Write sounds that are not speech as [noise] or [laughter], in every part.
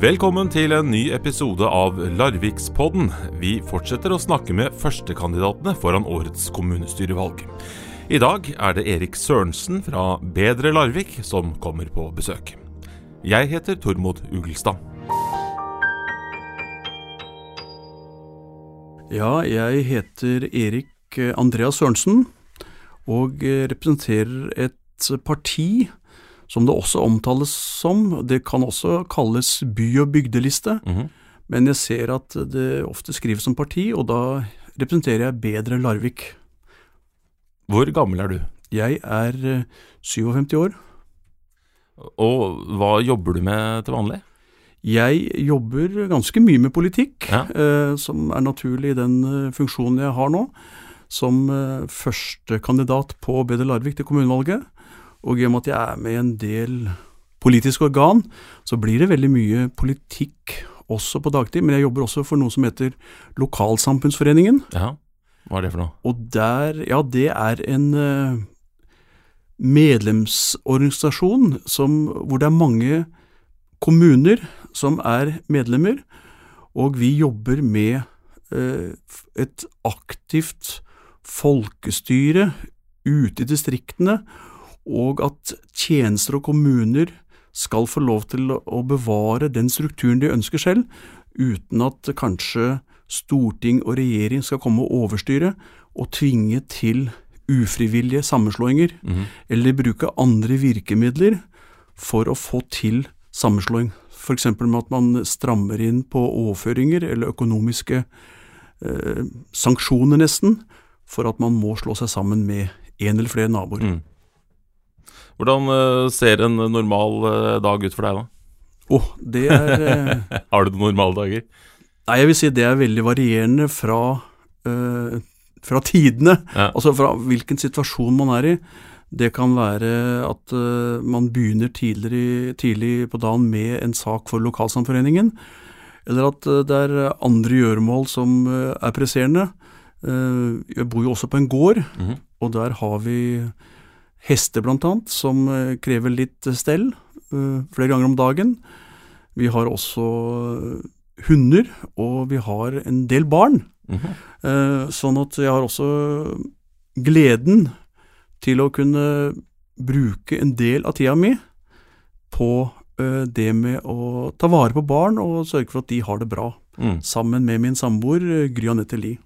Velkommen til en ny episode av Larvikspodden. Vi fortsetter å snakke med førstekandidatene foran årets kommunestyrevalg. I dag er det Erik Sørensen fra Bedre Larvik som kommer på besøk. Jeg heter Tormod Ugelstad. Ja, jeg heter Erik Andreas Sørensen og representerer et parti som det også omtales som. Det kan også kalles by- og bygdeliste, Mhm. men jeg ser at det ofte skrives som parti, og da representerer jeg Bedre Larvik. Hvor gammel er du? Jeg er eh, 57 år. Og hva jobber du med til vanlig? Jeg jobber ganske mye med politikk, Ja. eh, som er naturlig i den eh, funksjonen jeg har nå, som eh, førstekandidat på Bedre Larvik til kommunevalget. Og i og med at jeg er med i en del politiske organ, så blir det veldig mye politikk også på dagtid. Men jeg jobber også for noe som heter Lokalsamfunnsforeningen. Ja, hva er det for noe? Og der, ja, det er en eh, medlemsorganisasjon som, hvor det er mange kommuner som er medlemmer, og vi jobber med eh, et aktivt folkestyre ute i distriktene, og at tjenester og kommuner skal få lov til å bevare den strukturen de ønsker selv, uten at kanskje storting og regjering skal komme og overstyre og tvinge til ufrivillige sammenslåinger, Mhm. eller bruke andre virkemidler for å få til sammenslåing. F.eks. med at man strammer inn på overføringer eller økonomiske eh, sanksjoner nesten, for at man må slå seg sammen med en eller flere naboer. Mm. Hvordan eh, ser en normal eh, dag ut for deg, da? Åh, det er eh, [laughs] Har du normale dager? Nei, jeg vil si det er veldig varierende fra, uh, fra tidene. Ja. Altså fra hvilken situasjon man er i. Det kan være at uh, man begynner tidlig, tidlig på dagen med en sak for lokalsamforeningen, eller at uh, det er andre gjøremål som er presserende. Jeg bor jo også på en gård, Mhm. og der har vi hester blant annet, som eh, krever litt stell eh, flere ganger om dagen. Vi har også eh, hunder, og vi har en del barn. Mm -hmm. Sånn at jeg har også gleden til å kunne bruke en del av tida mi på eh, det med å ta vare på barn og sørge for at de har det bra, Mm. sammen med min samboer eh, Gry Anette Lie.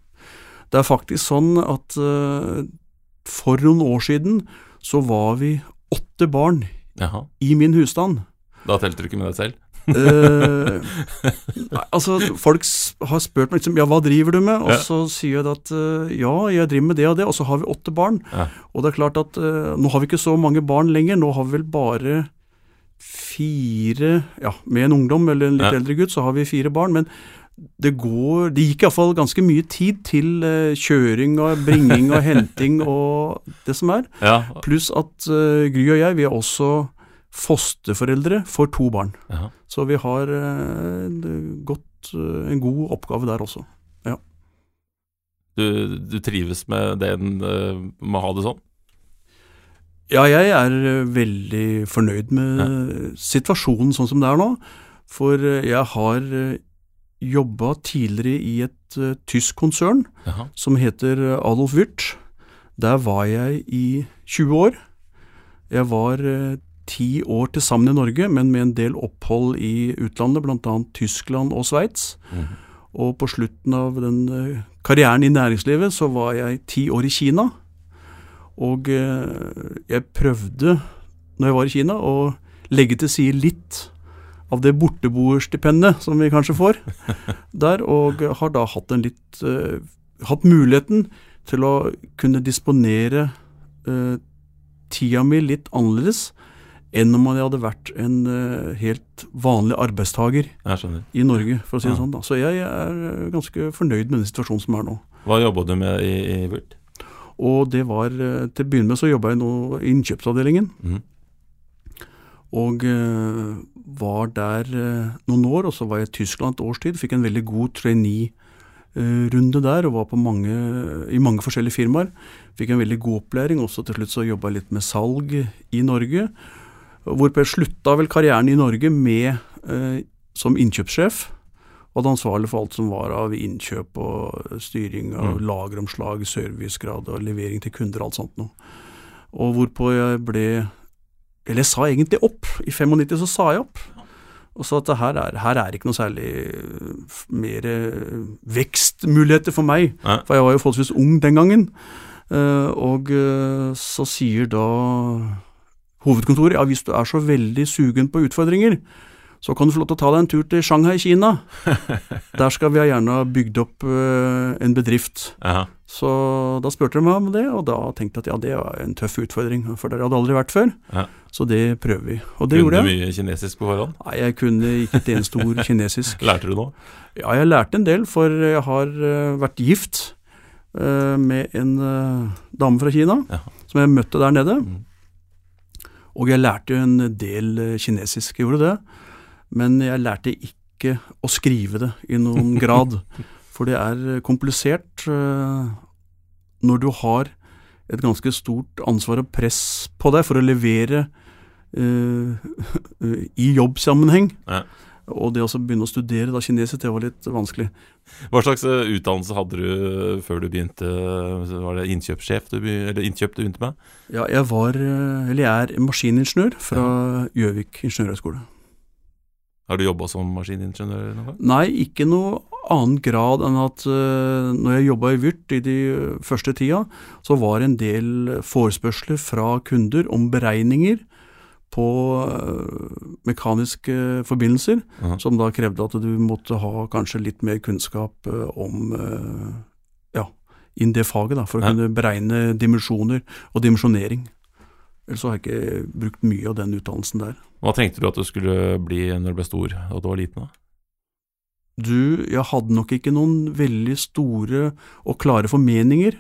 Det er faktisk sånn at eh, for noen år siden så var vi åtte barn Jaha. i min husstand. Da telte du ikke med deg selv? Eh, altså, folk har spurt meg liksom, ja, hva driver du med? Og Ja. så sier jeg at eh, ja, jeg driver med det og det, og så har vi åtte barn. Ja. Og det er klart at eh, nå har vi ikke så mange barn lenger, nå har vi vel bare fire, ja, med en ungdom eller en litt Ja. eldre gutt, så har vi fire barn, men det går, det gikk iallfall ganske mye tid til uh, kjøring og bringing og henting [laughs] og det som er. Ja. Pluss at uh, Gry og jeg, vi er også fosterforeldre for to barn. Jaha. Så vi har uh, en godt, en god oppgave der også. Du, du trives med den en med å ha det sånn? Ja, jeg er veldig fornøyd med situasjonen sånn som det er nå. For jeg har jobba tidligere i et uh, tysk konsern Aha. som heter eh, Adolf Wirth. Der var jeg i 20 år. Jeg var ti ti år til sammen i Norge, men med en del opphold i utlandet, bl.a. Tyskland og Sveits. Mm. Og på slutten av den uh, karrieren i næringslivet så var jeg ti år i Kina. Og eh, jeg prøvde, når jeg var i Kina, å legge til side litt av det borteboerstipendet som vi kanskje får der, og har da hatt en litt uh, Hatt muligheten til å kunne disponere uh, tida mi litt annerledes enn om jeg hadde vært en uh, helt vanlig arbeidstaker i Norge, for å si det Ja. sånn. da. Så jeg er ganske fornøyd med den situasjonen som er nå. Hva jobba du med i, i Vurt? Og det var Til å begynne med så jobba jeg nå i innkjøpsavdelingen. Mhm. Og eh, var der eh, noen år, og så var jeg i Tyskland et års tid. Fikk en veldig god trainee-runde der, og var på mange, i mange forskjellige firmaer. Fikk en veldig god opplæring, også til slutt så jobba jeg litt med salg i Norge. Hvorpå jeg slutta vel karrieren i Norge med eh, som innkjøpssjef. Og hadde ansvarlig for alt som var av innkjøp og styring av Mm. lageromslag, servicegrad og levering til kunder og alt sånt noe. Og hvorpå jeg ble Eller jeg sa egentlig opp. I 95 så sa jeg opp. Og sa at det her er, her er ikke noe særlig mer øh, vekstmuligheter for meg. Nei. For jeg var jo forholdsvis ung den gangen. Eh, og eh, så sier da hovedkontoret ja, hvis du er så veldig sugen på utfordringer, så kan du få lov til å ta deg en tur til Shanghai, Kina. [laughs] Der skal vi ha gjerne bygd opp eh, en bedrift. Aha. Så da spurte de meg om det, og da tenkte jeg at ja, det var en tøff utfordring, for der hadde jeg aldri vært før. Ja. Så det prøver vi. Og det Kunne gjorde du mye kinesisk på forhånd? Nei, jeg kunne ikke et eneste ord [laughs] kinesisk. Lærte du noe? Ja, jeg lærte en del, for jeg har eh, vært gift eh, med en dame fra Kina, Ja. som jeg møtte der nede. Mm. Og jeg lærte jo en del kinesisk, jeg gjorde det. Men jeg lærte ikke å skrive det i noen [laughs] grad. For det er komplisert eh, når du har et ganske stort ansvar og press på deg for å levere uh, [laughs] i jobbsammenheng. Ja. Og det å begynne å studere da kinesisk, det var litt vanskelig. Hva slags eh, utdannelse hadde du før du begynte Var det innkjøpssjef du, eller innkjøp du begynte med? Ja, jeg var, eller jeg er maskiningeniør fra Gjøvik ingeniørhøgskole. Har du jobba som maskiningeniør gang? Nei, ikke noe annen grad enn at uh, når jeg jobba i Vyrt i de eh, første tida, så var en del forespørsler fra kunder om beregninger på eh, mekaniske forbindelser, Mhm. som da krevde at du måtte ha kanskje litt mer kunnskap om ja, inn det faget, da, for å Ja. kunne beregne dimensjoner og dimensjonering. Ellers så har jeg ikke brukt mye av den utdannelsen der. Hva tenkte du at du skulle bli når du ble stor og du var liten? da? Du, jeg hadde nok ikke noen veldig store og klare formeninger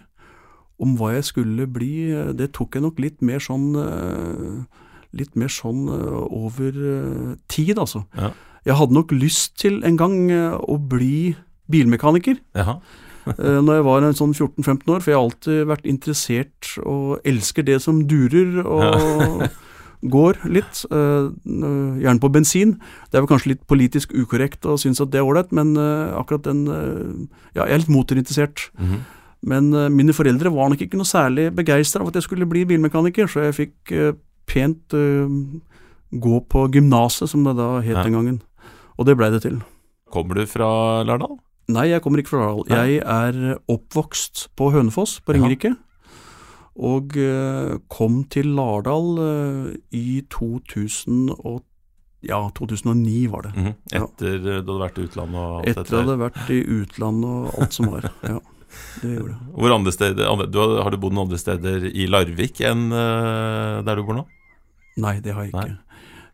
om hva jeg skulle bli. Det tok jeg nok litt mer sånn eh, Litt mer sånn eh, over eh, tid, altså. Ja. Jeg hadde nok lyst til en gang å bli bilmekaniker Jaha. Eh, når jeg var en sånn 14-15 år, for jeg har alltid vært interessert og elsker det som durer og [laughs] går litt. eh, gjerne på bensin. Det er vel kanskje litt politisk ukorrekt å synes at det er ålreit, men eh, akkurat den eh, Ja, jeg er litt motorinteressert. Mhm. Men eh, mine foreldre var nok ikke noe særlig begeistra av at jeg skulle bli bilmekaniker, så jeg fikk eh, pent eh, gå på gymnaset, som det da het Ja. den gangen. Og det blei det til. Kommer du fra Lærdal? Nei, jeg kommer ikke fra Lardal. Jeg er oppvokst på Hønefoss, på. Ringerike. Og eh, kom til Lardal eh, i 2000 og, ja, 2009 var det. Mm -hmm. Etter ja. du hadde vært i utlandet og alt Etter dette jeg der. hadde vært i utlandet og alt som var. [laughs] Ja, det gjorde jeg. Hvor andre steder, du har, har du bodd noen andre steder i Larvik enn uh, der du bor nå? Nei, det har jeg Nei. ikke.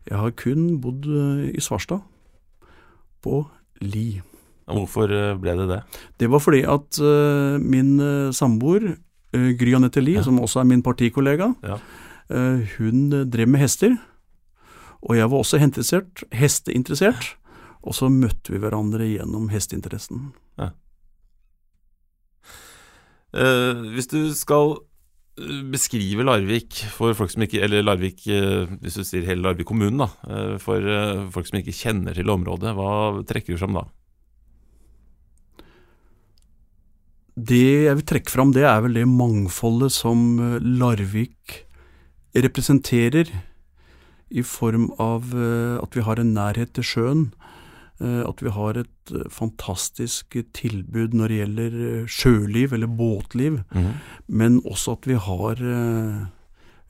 Jeg har kun bodd eh, i Svarstad. På Li. Hvorfor eh, ble det det? Det var fordi at eh, min uh, samboer, eh, Gry Anette Lie, Ja. som også er min partikollega, Ja. eh, hun eh, drev med hester. Og jeg var også hesteinteressert. Og så møtte vi hverandre gjennom hesteinteressen. Eh, hvis du skal eh, beskrive Larvik for folk som ikke Eller Larvik, eh, hvis du sier hele Larvik kommune, da. eh, for eh, folk som ikke kjenner til området, hva trekker du fram da? Det jeg vil trekke fram, det er vel det mangfoldet som eh, Larvik representerer, i form av eh, at vi har en nærhet til sjøen. eh, At vi har et fantastisk tilbud når det gjelder sjøliv, eller båtliv. Men også at vi har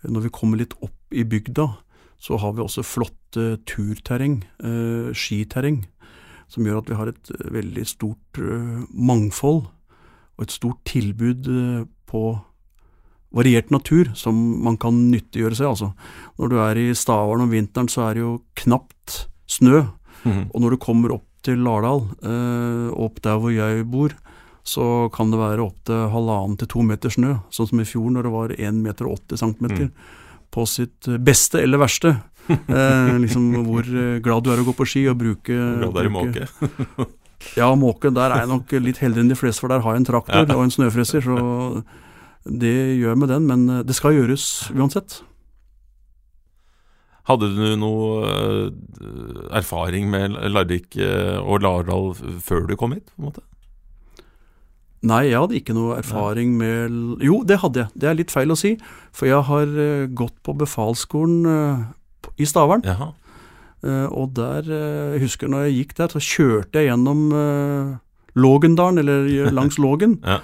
Når vi kommer litt opp i bygda, så har vi også flotte turterreng, skiterreng, som gjør at vi har et veldig stort mangfold og et stort tilbud eh, på variert natur som man kan nyttiggjøre seg. Altså. Når du er i Stavern om vinteren, så er det jo knapt snø. Mhm. Og når du kommer opp til Lardal, eh, opp der hvor jeg bor, så kan det være opptil halvannen til to meter snø, sånn som i fjor når det var 1,80 meter og 80 centimeter. På sitt eh, beste eller verste. [laughs] Eh, liksom hvor eh, glad du er å gå på ski og bruke Glad det er i måke. Ja, måke, der er jeg nok litt heldigere enn de fleste, for der har jeg en traktor Ja. og en snøfreser, så det gjør med den, men eh, det skal gjøres uansett. Hadde du noe eh, erfaring med Larvik eh, og Lardal før du kom hit? på en måte? Nei, jeg hadde ikke noe erfaring med Jo, det hadde jeg. Det er litt feil å si. For jeg har gått på befalsskolen i Stavern. Jaha. Uh, og der Jeg husker når jeg gikk der, så kjørte jeg gjennom Lågendalen, eller [laughs] langs Lågen. Ja.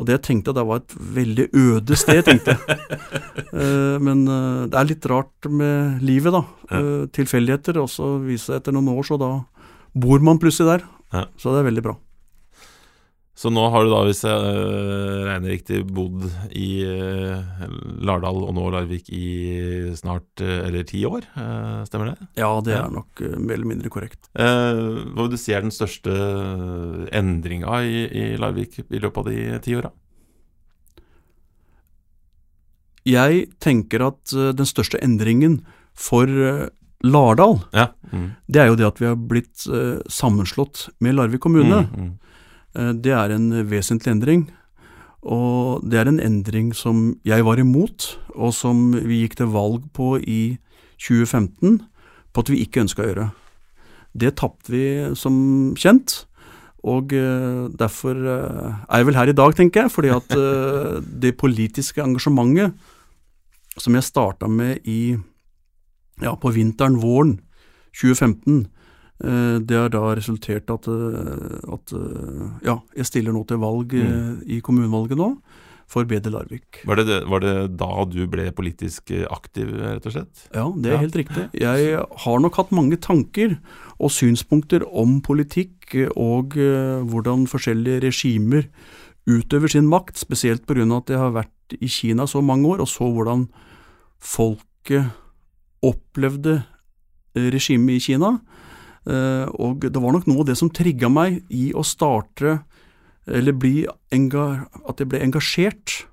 Og det jeg tenkte det var et veldig øde sted, tenkte jeg. [laughs] men det er litt rart med livet, da. Ja. tilfeldigheter. Og så viser det etter noen år, så da bor man plutselig der. Ja. Så det er veldig bra. Så nå har du da, hvis jeg uh, regner riktig, bodd i uh, Lardal og nå Larvik i snart uh, eller ti år, stemmer det? Ja, det er nok mer eller mindre korrekt. hva vil du si er den største endringa i, i Larvik i løpet av de ti åra? Jeg tenker at den største endringen for Lardal, Ja. Mm. det er jo det at vi har blitt sammenslått med Larvik kommune. Mm, mm. Eh, det er en vesentlig endring. Og det er en endring som jeg var imot, og som vi gikk til valg på i 2015 på at vi ikke ønska å gjøre. Det tapte vi som kjent, og eh, derfor eh, er jeg vel her i dag, tenker jeg, fordi at [laughs] det politiske engasjementet som jeg starta med i ja, på vinteren, våren 2015, eh, det har da resultert at, eh, at eh, ja, jeg stiller nå til valg mm. i kommunevalget nå for Bedre Larvik. Var, det, var det da du ble politisk eh, aktiv, rett og slett? Ja, det er Ja. helt riktig. [laughs] Jeg har nok hatt mange tanker og synspunkter om politikk eh, og eh, hvordan forskjellige regimer utøver sin makt, spesielt pga. at jeg har vært i Kina så mange år og så hvordan folket opplevde eh, regimet i Kina. Eh, Og det var nok noe av det som trigga meg i å starte, eller bli at jeg ble engasjert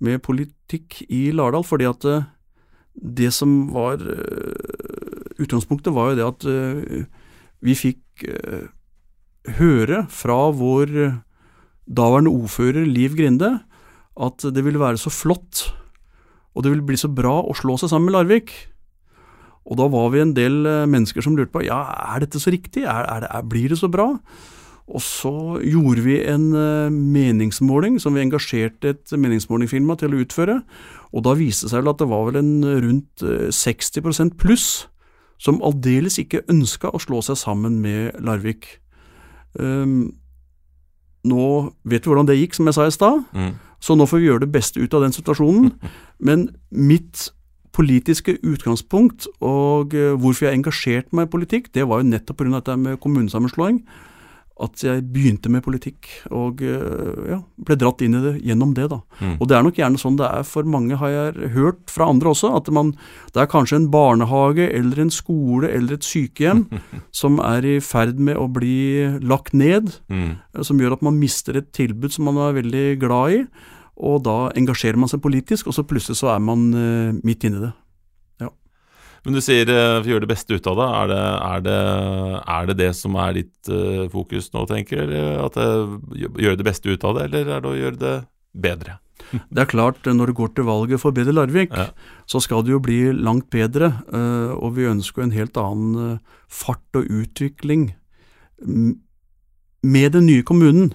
med politikk i Lardal, fordi at eh, det som var eh, Utgangspunktet var jo det at vi fikk høre fra vår daværende ordfører Liv Grinde at det ville være så flott, og det ville bli så bra å slå seg sammen med Larvik. Og da var vi en del eh, mennesker som lurte på ja, er dette så riktig, er, er det, er, blir det så bra? Og så gjorde vi en eh, meningsmåling som vi engasjerte et meningsmålingfirma til å utføre, og da viste det seg vel at det var vel en rundt eh, 60% pluss som aldeles ikke ønska å slå seg sammen med Larvik. Um, nå vet vi hvordan det gikk, som jeg sa i stad. Mm. Så nå får vi gjøre det beste ut av den situasjonen. [laughs] Men mitt politiske utgangspunkt og eh, hvorfor jeg engasjerte meg i politikk, det var jo nettopp pga. dette med kommunesammenslåing. At jeg begynte med politikk og eh, ja, ble dratt inn i det gjennom det. da. Mm. Og det er nok gjerne sånn det er for mange, har jeg hørt fra andre også. At man, det er kanskje en barnehage eller en skole eller et sykehjem [laughs] som er i ferd med å bli lagt ned Mm. som gjør at man mister et tilbud som man er veldig glad i, og da engasjerer man seg politisk, og så plutselig så er man eh, midt inni det. Men du sier uh, gjør det beste ut av det. Er det er det, er det, det som er ditt eh, fokus nå, tenker du? At det, gjør det beste ut av det, eller er det å gjøre det bedre? [laughs] Det er klart, eh, når det går til valget for Bedre Larvik, Ja. så skal det jo bli langt bedre, eh, og vi ønsker en helt annen eh, fart og utvikling med den nye kommunen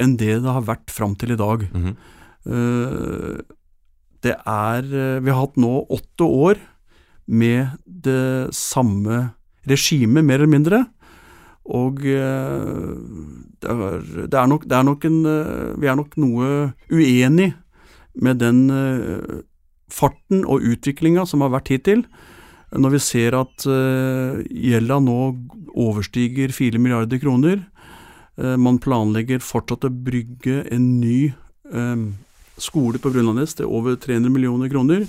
enn det det har vært fram til i dag. Mm Eh, Det er eh, Vi har hatt nå åtte år med det samme regimet, mer eller mindre. Og eh, det er, det er, nok, det er nok en eh, Vi er nok noe uenig med den eh, farten og utviklinga som har vært hittil. Når vi ser at eh, gjelda nå overstiger 4 milliarder kroner. Eh, man planlegger fortsatt å brygge en ny eh, skole på Brunlandnes til over 300 millioner kroner.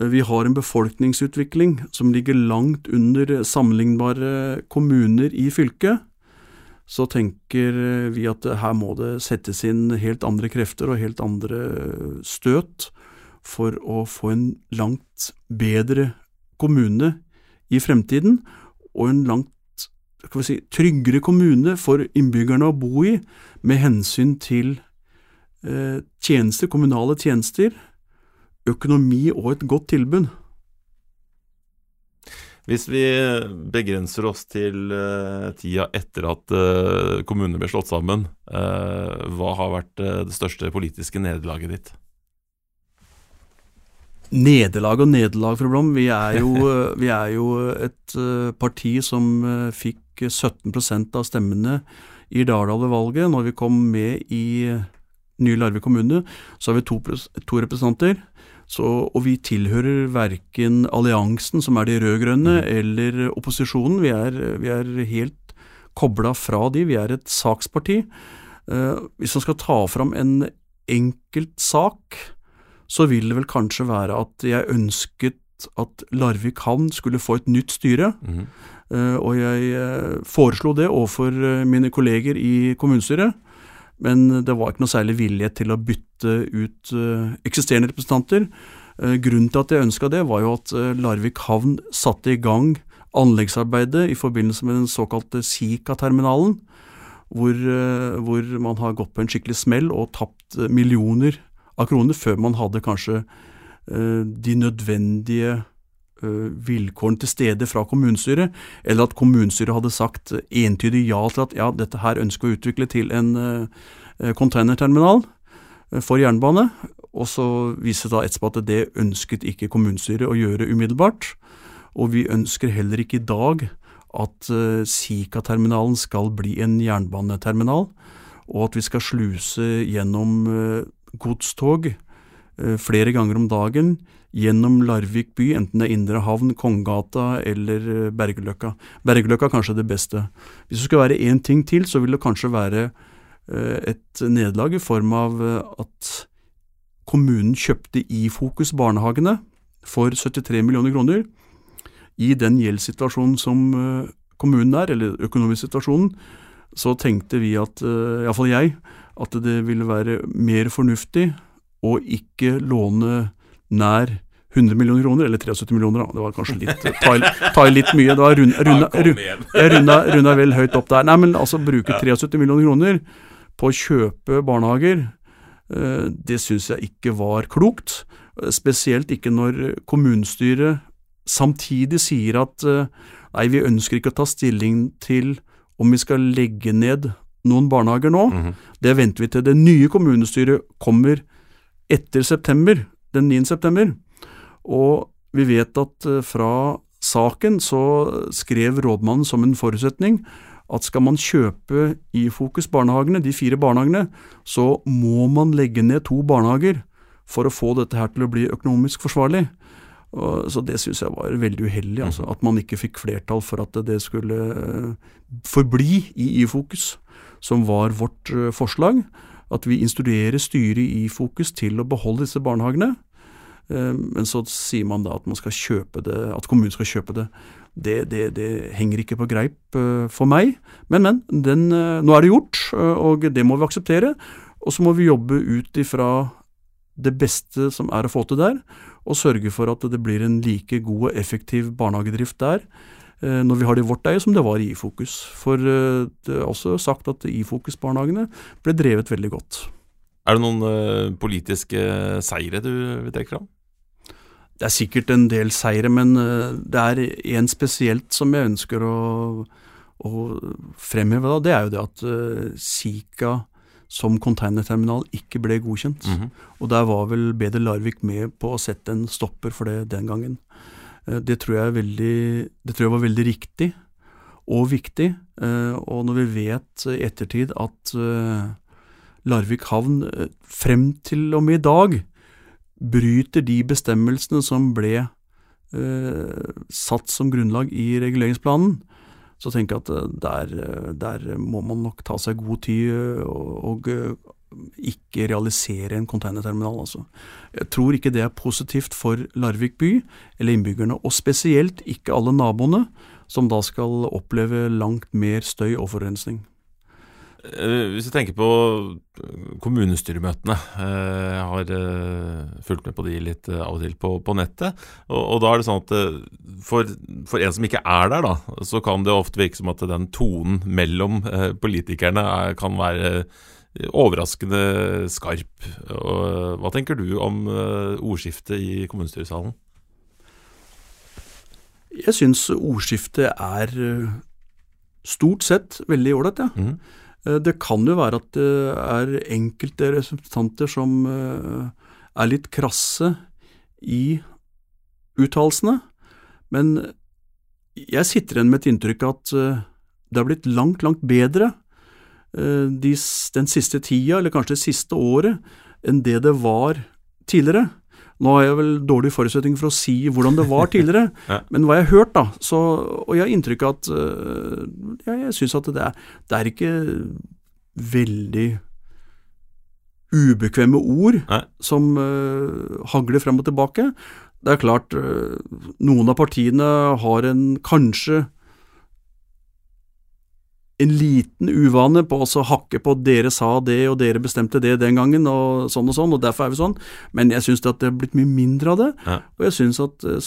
Eh, Vi har en befolkningsutvikling som ligger langt under sammenlignbare kommuner i fylket. Så tenker eh, vi at her må det settes inn helt andre krefter og helt andre støt for å få en langt bedre kommune i fremtiden, og en langt si, tryggere kommune for innbyggerne å bo i, med hensyn til eh, tjenester, kommunale tjenester, økonomi og et godt tilbud. Hvis vi begrenser oss til uh, tida etter at uh, kommunene ble slått sammen, hva har vært det største politiske nederlaget ditt? Nederlag og nederlag, fru Blom. Vi er jo, [laughs] vi er jo et parti som fikk 17% av stemmene i Dardal ved valget. Når vi kom med i nye Larvik kommune, så har vi to, to representanter. Så, og vi tilhører verken alliansen, som er de rød-grønne, mm. eller opposisjonen. Vi er, vi er helt kobla fra de. Vi er et saksparti. Eh, hvis man skal ta fram en enkelt sak, så vil det vel kanskje være at jeg ønsket at Larvik havn skulle få et nytt styre. Mm. Eh, og jeg uh, foreslo det overfor mine kolleger i kommunestyret. Men det var ikke noe særlig vilje til å bytte ut uh, eksisterende representanter. Uh, grunnen til at jeg ønska det, var jo at uh, Larvik havn satte i gang anleggsarbeidet i forbindelse med den såkalte Sika-terminalen, hvor, hvor, man har gått på en skikkelig smell og tapt millioner av kroner før man hadde kanskje de nødvendige Eh, vilkårene til stede fra kommunestyret, eller at kommunestyret hadde sagt entydig ja til at ja, dette her ønsker å utvikle til en uh, containerterminal for jernbane. Og så viser det da etterpå at det ønsket ikke kommunestyret å gjøre umiddelbart. Og vi ønsker heller ikke i dag at Sika-terminalen skal bli en jernbaneterminal, og at vi skal sluse gjennom godstog flere ganger om dagen gjennom Larvik by, enten det er Indre Havn, Kongegata eller eh, Bergeløkka. Bergeløkka er kanskje det beste. Hvis det skulle være én ting til, så vil det kanskje være eh, et nederlag i form av eh, at kommunen kjøpte i Fokus barnehagene for 73 millioner kroner. I den gjeldssituasjonen som kommunen er, eller økonomisk situasjonen, så tenkte vi at, iallfall jeg, at det ville være mer fornuftig å ikke låne nær 100 millioner kroner, eller 73 millioner, da. Det var kanskje litt ta, ta litt mye. Det var runda, runda, runda, runda, vel høyt opp der. Nei, men altså bruke 73 millioner kroner på å kjøpe barnehager, eh, det syns jeg ikke var klokt. Spesielt ikke når kommunestyret samtidig sier at eh, nei, vi ønsker ikke å ta stilling til om vi skal legge ned noen barnehager nå. Mm -hmm. Det venter vi til det nye kommunestyret kommer etter september, den 9. september. Og vi vet at eh, fra saken så skrev rådmannen som en forutsetning at skal man kjøpe i Fokus barnehagene, de fire barnehagene, så må man legge ned to barnehager for å få dette her til å bli økonomisk forsvarlig. Så det syns jeg var veldig uheldig, altså, mm. at man ikke fikk flertall for at det skulle eh, forbli i Ifokus, som var vårt eh, forslag. At vi instruerer styret i Ifokus til å beholde disse barnehagene. Eh, men så sier man da at man skal kjøpe det, at kommunen skal kjøpe det. Det, det, det henger ikke på greip eh, for meg. Men, men. Den, eh, nå er det gjort, og det må vi akseptere. Og så må vi jobbe ut ifra det beste som er å få til der, og sørge for at det blir en like god og effektiv barnehagedrift der når vi har det i vårt eie som det var i Ifokus. For det er også sagt at Ifokus-barnehagene ble drevet veldig godt. Er det noen politiske seire du vil trekke fram? Det er sikkert en del seire, men eh, det er én spesielt som jeg ønsker å, å fremheve. Da. Det er jo det at uh, Sika som containerterminal ikke ble godkjent. Mm -hmm. Og der var vel Beder Larvik med på å sette en stopper for det den gangen. Uh, det, tror jeg veldig, det tror jeg var veldig riktig og viktig. Og når vi vet i ettertid at Larvik havn frem til og med i dag bryter de bestemmelsene som ble eh, satt som grunnlag i reguleringsplanen, så tenker jeg at eh, der, eh, der må man nok ta seg god tid eh, og, og ikke realisere en containerterminal. Altså. Jeg tror ikke det er positivt for Larvik by eller innbyggerne, og spesielt ikke alle naboene, som da skal oppleve langt mer støy og forurensning. Eh, hvis du tenker på kommunestyremøtene, eh, jeg har eh, fulgt med på de litt av og til på, på nettet. Og, og, da er det sånn at for, for, en som ikke er der, da, så kan det ofte virke som at den tonen mellom politikerne er, kan være overraskende skarp. Og, hva tenker du om ordskiftet i kommunestyresalen? Jeg syns ordskiftet er stort sett veldig ålreit, ja. Mhm. Eh, Det kan jo være at det er enkelte representanter som eh, er litt krasse i uttalelsene, men jeg sitter igjen med et inntrykk at eh, det har blitt langt, langt bedre den siste tida, eller kanskje det siste året, enn det det var tidligere. Nå har jeg vel dårlig forutsetning for å si hvordan det var [laughs] tidligere, Ja. men hva jeg har hørt, da, så, og jeg har inntrykk av at øh, ja, Jeg syns at det er, det er ikke veldig ubekvemme ord Nei. som uh, hagler frem og tilbake. Det er klart, uh, noen av partiene har en kanskje en liten uvane på å hakke på 'dere sa det, og dere bestemte det den gangen', og sånn og sånn, og derfor er vi sånn. Men jeg syns at det er blitt mye mindre av det. Ja. Og jeg syns at eh,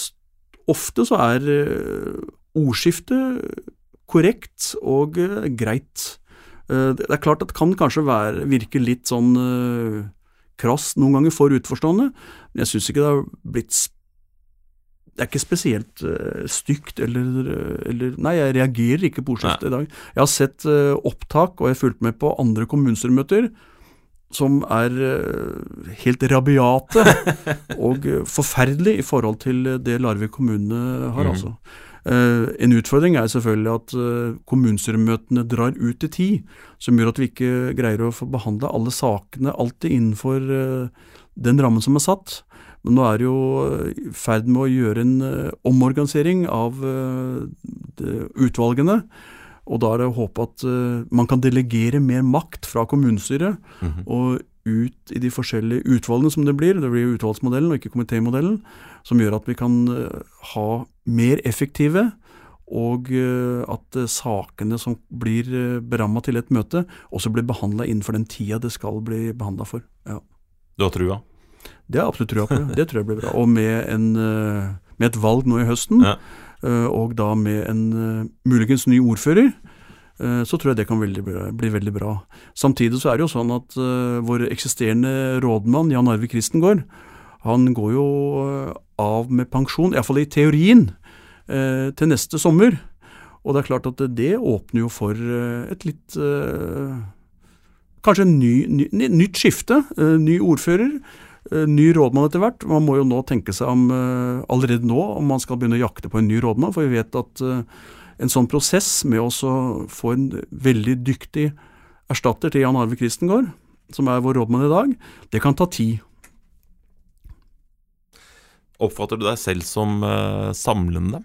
ofte så er eh, ordskiftet korrekt og eh, greit. Det er klart at det kan kanskje være, virke litt sånn krass noen ganger for utforstående, men jeg syns ikke det har blitt sp- det er ikke spesielt uh, stygt eller, eller Nei, jeg reagerer ikke på ordskiftet i dag. Jeg har sett uh, opptak, og jeg har fulgt med på andre kommunestyremøter som er uh, helt rabiate [laughs] og forferdelige forferdelig i forhold til det Larvik kommune har, mm. altså. En utfordring er selvfølgelig at kommunestyremøtene drar ut i tid, som gjør at vi ikke greier å få behandla alle sakene alltid innenfor den rammen som er satt. Men nå er det jo eh, i ferd med å gjøre en eh, omorganisering av eh, utvalgene. Og da er det å håpe at man kan delegere mer makt fra kommunestyret Mhm. og ut i de forskjellige utvalgene som det blir. Det blir utvalgsmodellen og ikke komitémodellen, som gjør at vi kan ha mer effektive og at sakene som blir beramma til et møte, også blir behandla innenfor den tida det skal bli behandla for. Ja. Du har trua? Det har jeg absolutt trua på. [laughs] Det tror jeg blir bra. Og med, en, eh, med et valg nå i høsten, Ja. eh, og da med en eh, muligens ny ordfører, så tror jeg det kan veldig bli, bli veldig bra. Samtidig så er det jo sånn at vår eksisterende rådmann, Jan Arve Kristengård, han går jo av med pensjon, iallfall i teorien, til neste sommer. Og det er klart at det, åpner jo for et litt Kanskje en ny, ny, nytt skifte, ny ordfører, ny rådmann etter hvert. Man må jo nå tenke seg om eh, allerede nå om man skal begynne å jakte på en ny rådmann, for vi vet at eh, en sånn prosess med å få en veldig dyktig erstatter til Jan Arve Kristengård, som er vår rådmann i dag, det kan ta tid. Oppfatter du deg selv som eh, samlende?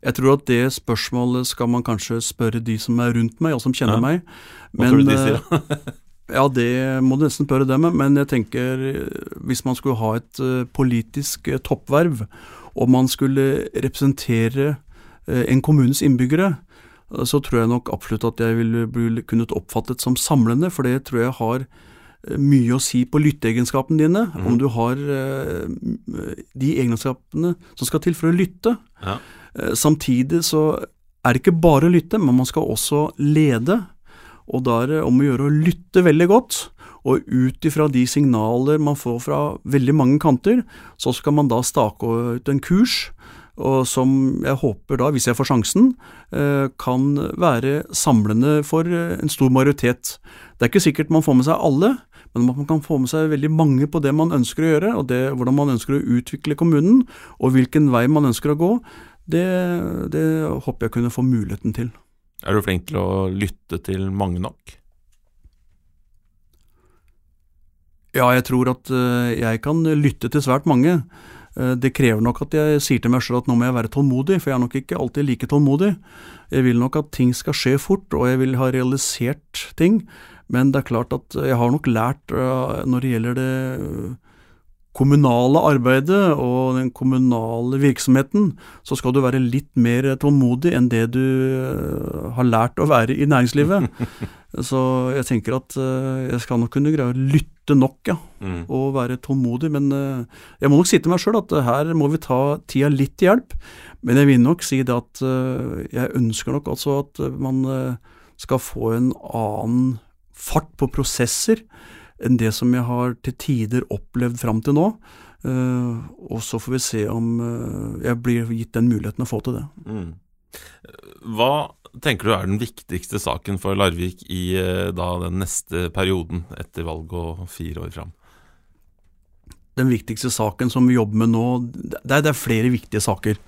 Jeg tror at det spørsmålet skal man kanskje spørre de som er rundt meg, og som kjenner Ja. meg. Hva tror du de eh, sier? [laughs] Ja, det må du nesten spørre dem om, men jeg tenker eh, hvis man skulle ha et eh, politisk eh, toppverv, og man skulle representere en kommunes innbyggere, så tror jeg nok absolutt at jeg ville bli kunnet oppfattet som samlende, for det tror jeg har mye å si på lytteegenskapene dine, Mm. om du har de egenskapene som skal til for å lytte. Ja. Samtidig så er det ikke bare å lytte, men man skal også lede. Og da er det om å gjøre å lytte veldig godt, og ut ifra de signaler man får fra veldig mange kanter, så skal man da stake ut en kurs, og som jeg håper da, hvis jeg får sjansen, eh, kan være samlende for eh, en stor majoritet. Det er ikke sikkert man får med seg alle, men man kan få med seg veldig mange på det man ønsker å gjøre, og det, hvordan man ønsker å utvikle kommunen, og hvilken vei man ønsker å gå. Det, det håper jeg kunne få muligheten til. Er du flink til å lytte til mange nok? Ja, jeg tror at eh, jeg kan lytte til svært mange. Eh, det krever nok at jeg sier til meg sjøl at nå må jeg være tålmodig, for jeg er nok ikke alltid like tålmodig. Jeg vil nok at ting skal skje fort, og jeg vil ha realisert ting. Men det er klart at jeg har nok lært eh, når det gjelder det kommunale arbeidet og den kommunale virksomheten, så skal du være litt mer tålmodig enn det du eh, har lært å være i næringslivet. [laughs] Så jeg tenker at eh, jeg skal nok kunne greie å lytte nok, ja, Mm. og være tålmodig. Men eh, jeg må nok si til meg sjøl at her må vi ta tida litt til hjelp. Men jeg vil nok si det at jeg ønsker nok altså at man skal få en annen fart på prosesser enn det som jeg har til tider opplevd fram til nå. og så får vi se om jeg blir gitt den muligheten å få til det. Mm. Hva tenker du er den viktigste saken for Larvik i da, den neste perioden etter valget og fire år fram? Den viktigste saken som vi jobber med nå, det er, det er flere viktige saker.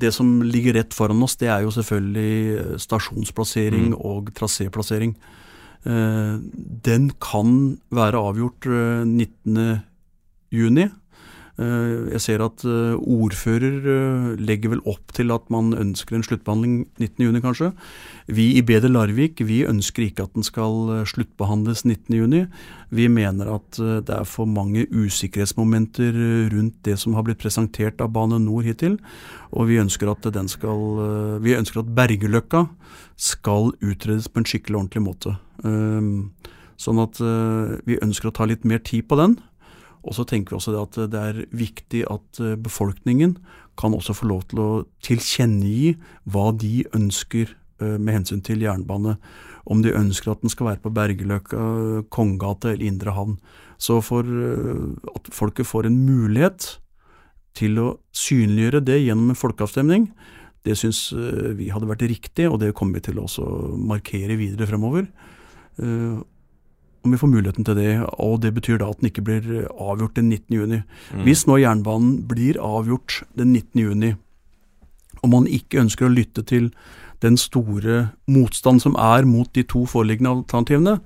Det som ligger rett foran oss, det er jo selvfølgelig stasjonsplassering mm. og traséplassering. Eh, den kan være avgjort 19.6. Eh, eh, jeg ser at ordfører legger vel opp til at man ønsker en sluttbehandling 19.6, kanskje. Vi i BD Larvik vi ønsker ikke at den skal sluttbehandles 19.6. Vi mener at det er for mange usikkerhetsmomenter rundt det som har blitt presentert av Bane Nor hittil. Og vi ønsker at, den skal, vi ønsker at Bergeløkka skal utredes på en skikkelig ordentlig måte. Ehm, sånn at eh, vi ønsker å ta litt mer tid på den. Og så tenker vi også at det er viktig at eh, befolkningen kan også få lov til å tilkjennegi hva de ønsker eh, med hensyn til jernbane. Om de ønsker at den skal være på Bergeløkka, Kongegata eller Indre Havn. Så for at folket får en mulighet til å synliggjøre det gjennom en folkeavstemning, det syns vi hadde vært riktig, og det kommer vi til å markere videre fremover. Eh, om vi får muligheten til det, og det betyr da at den ikke blir avgjort den 19. juni. Mm. Hvis nå jernbanen blir avgjort den 19. juni, og man ikke ønsker å lytte til den store motstand som er mot de to foreliggende alternativene,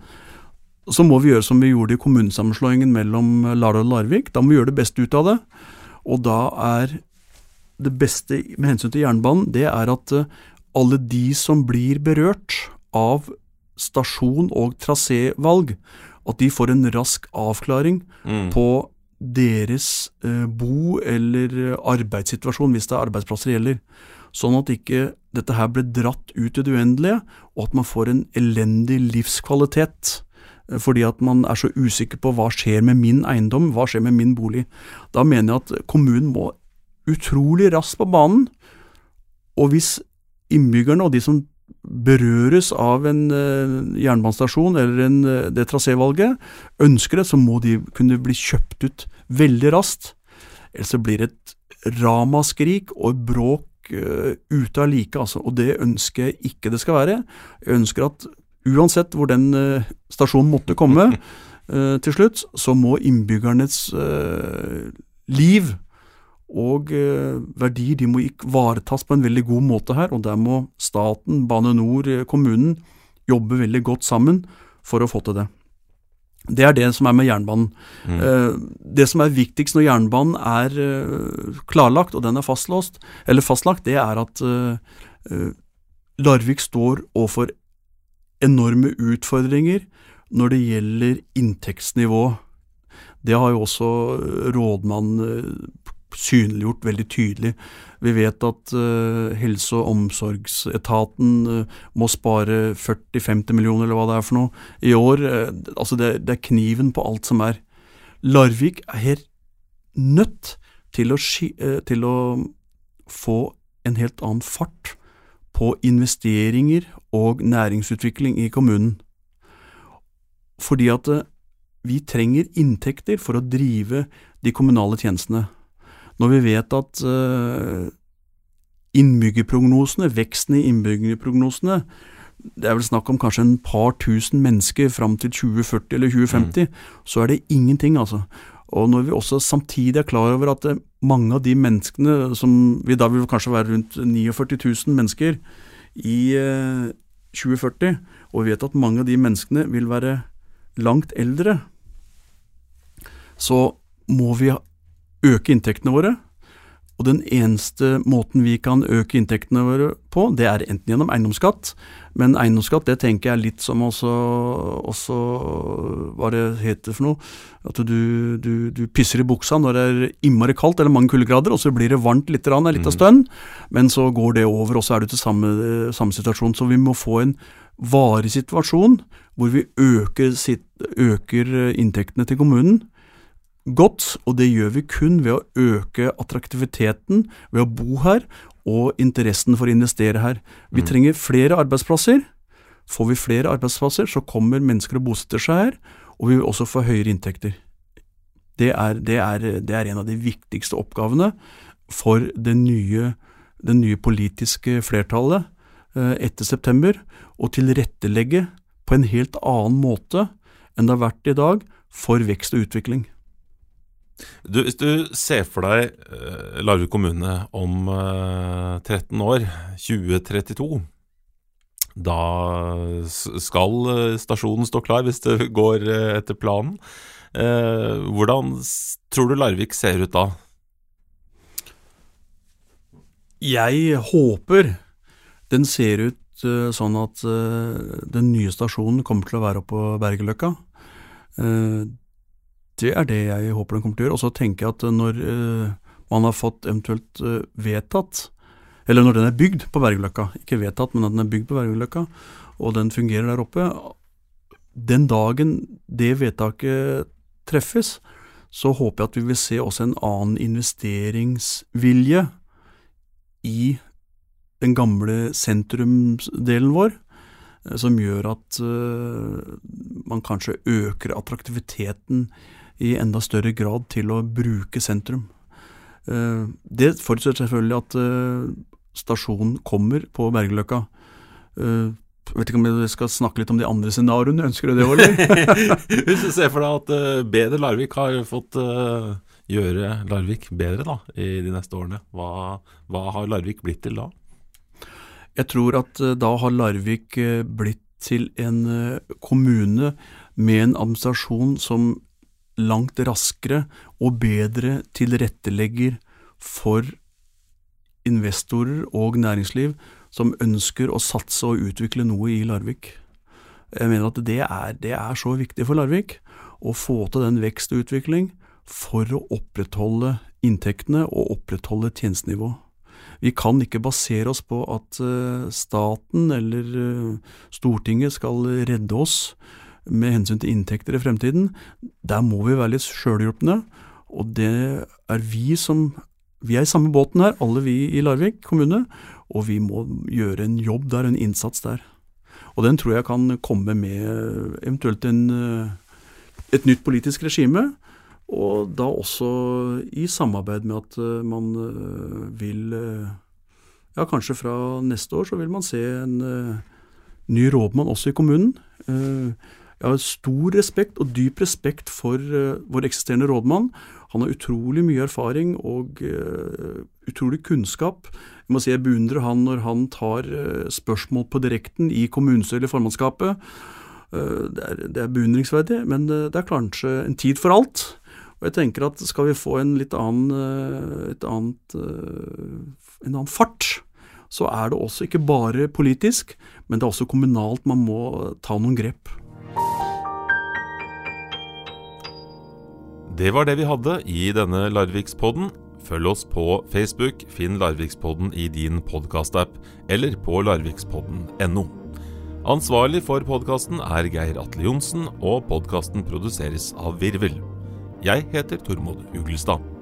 så må vi gjøre som vi gjorde i kommunesammenslåingen mellom Lardal og Larvik. Da må vi gjøre det beste ut av det. Og da er det beste med hensyn til jernbanen, det er at eh, alle de som blir berørt av stasjon- og trasévalg, at de får en rask avklaring mm. på deres eh, bo- eller arbeidssituasjon, hvis det er arbeidsplasser det gjelder. Sånn at ikke dette her blir dratt ut i det uendelige, og at man får en elendig livskvalitet. Eh, fordi at man er så usikker på hva skjer med min eiendom, hva skjer med min bolig. Da mener jeg at kommunen må utrolig raskt på banen. Og hvis innbyggerne og de som berøres av en uh, jernbanestasjon eller en, uh, det trasévalget, ønsker det, så må de kunne bli kjøpt ut veldig raskt. Ellers blir det et ramaskrik og bråk uh, ute av like, altså. Og det ønsker jeg ikke det skal være. Jeg ønsker at uansett hvor den stasjonen måtte komme [laughs] til slutt, så må innbyggernes liv og eh, verdier de må ivaretas på en veldig god måte her, og der må staten, Bane NOR, eh, kommunen jobbe veldig godt sammen for å få til det. Det er det som er med jernbanen. Mm. Eh, det som er viktigst når jernbanen er klarlagt, og den er fastlåst, eller fastlagt, det er at Larvik står overfor enorme utfordringer når det gjelder inntektsnivå. Det har jo også rådmannen synliggjort veldig tydelig. Vi vet at uh, helse- og omsorgsetaten uh, må spare 40-50 millioner, eller hva det er for noe, i år. Uh, altså det, det, er kniven på alt som er. Larvik er helt nødt til å, til å få en helt annen fart på investeringer og næringsutvikling i kommunen. Fordi at vi trenger inntekter for å drive de kommunale tjenestene. Når vi vet at uh, innbyggerprognosene, veksten i innbyggerprognosene, det er vel snakk om kanskje en par tusen mennesker fram til 2040 eller 2050, mm. så er det ingenting, altså. Og når vi også samtidig er klar over at eh, mange av de menneskene som vi da vil kanskje være rundt 49 000 mennesker i eh, 2040, og vi vet at mange av de menneskene vil være langt eldre, så må vi øke inntektene våre. Og den eneste måten vi kan øke inntektene våre på, det er enten gjennom eiendomsskatt, men eiendomsskatt det tenker jeg er litt som også, også hva det heter for noe, at du, du, du, pisser i buksa når det er innmari kaldt eller mange kuldegrader, og så blir det varmt litt en liten mm. stund, men så går det over, og så er du til samme, samme situasjon. Så vi må få en varig situasjon hvor vi øker, øker inntektene til kommunen godt, og det gjør vi kun ved å øke attraktiviteten ved å bo her og interessen for å investere her. Vi mm. trenger flere arbeidsplasser. Får vi flere arbeidsplasser, så kommer mennesker og bosetter seg her, og vi vil også få høyere inntekter. Det er, det, er, det er, en av de viktigste oppgavene for det nye, det nye politiske flertallet eh, etter september, å tilrettelegge på en helt annen måte enn det har vært i dag for vekst og utvikling. Du, hvis du ser for deg uh, Larvik kommune om uh, 13 år, 2032 Da skal uh, stasjonen stå klar hvis det går etter planen. hvordan tror du Larvik ser ut da? Jeg håper den ser ut sånn at den nye stasjonen kommer til å være oppe på Bergeløkka. Det er det jeg håper den kommer til å gjøre. Og så tenker jeg at når uh, man har fått eventuelt uh, vedtatt, eller når den er bygd på Bergeløkka, ikke vedtatt, men at den er bygd på Bergeløkka, og den fungerer der oppe, den dagen det vedtaket treffes, så håper jeg at vi vil se også en annen investeringsvilje i den gamle sentrumsdelen vår, eh, som gjør at man kanskje øker attraktiviteten i enda større grad til å bruke sentrum. Eh, det forutsetter selvfølgelig at eh, stasjonen kommer på Bergeløkka. Jeg eh, vet ikke om jeg skal snakke litt om de andre scenarioene, ønsker du det, Olli? [laughs] Hvis du ser for deg at Bedre Larvik har fått gjøre Larvik bedre da, i de neste årene, hva, hva har Larvik blitt til da? Jeg tror at da har Larvik blitt til en kommune med en administrasjon som langt raskere og bedre tilrettelegger for investorer og næringsliv som ønsker å satse og utvikle noe i Larvik. Jeg mener at det er, det er så viktig for Larvik å få til den vekst og utvikling for å opprettholde inntektene og opprettholde tjenestenivået. Vi kan ikke basere oss på at eh, staten eller eh, Stortinget skal redde oss med hensyn til inntekter i fremtiden, der må vi være litt sjølhjulpne. Og det er vi som Vi er i samme båten her, alle vi i Larvik kommune, og vi må gjøre en jobb der, en innsats der. Og den tror jeg kan komme med eventuelt en, et nytt politisk regime, og da også i samarbeid med at man vil Ja, kanskje fra neste år så vil man se en ny rådmann også i kommunen. Jeg har stor respekt og dyp respekt for uh, vår eksisterende rådmann. Han har utrolig mye erfaring og uh, utrolig kunnskap. Jeg må si jeg beundrer han når han tar uh, spørsmål på direkten i kommunestyret eller formannskapet. Det er, det, er, beundringsverdig, men det er kanskje en tid for alt. Og jeg tenker at skal vi få en litt annen, et annet, en annen fart, så er det også ikke bare politisk, men det er også kommunalt man må ta noen grep. Det var det vi hadde i denne Larvikspodden. Følg oss på Facebook, finn Larvikspodden i din podkastapp, eller på larvikspodden.no. Ansvarlig for podkasten er Geir Atle Johnsen, og podkasten produseres av Virvel. Jeg heter Tormod Uglestad.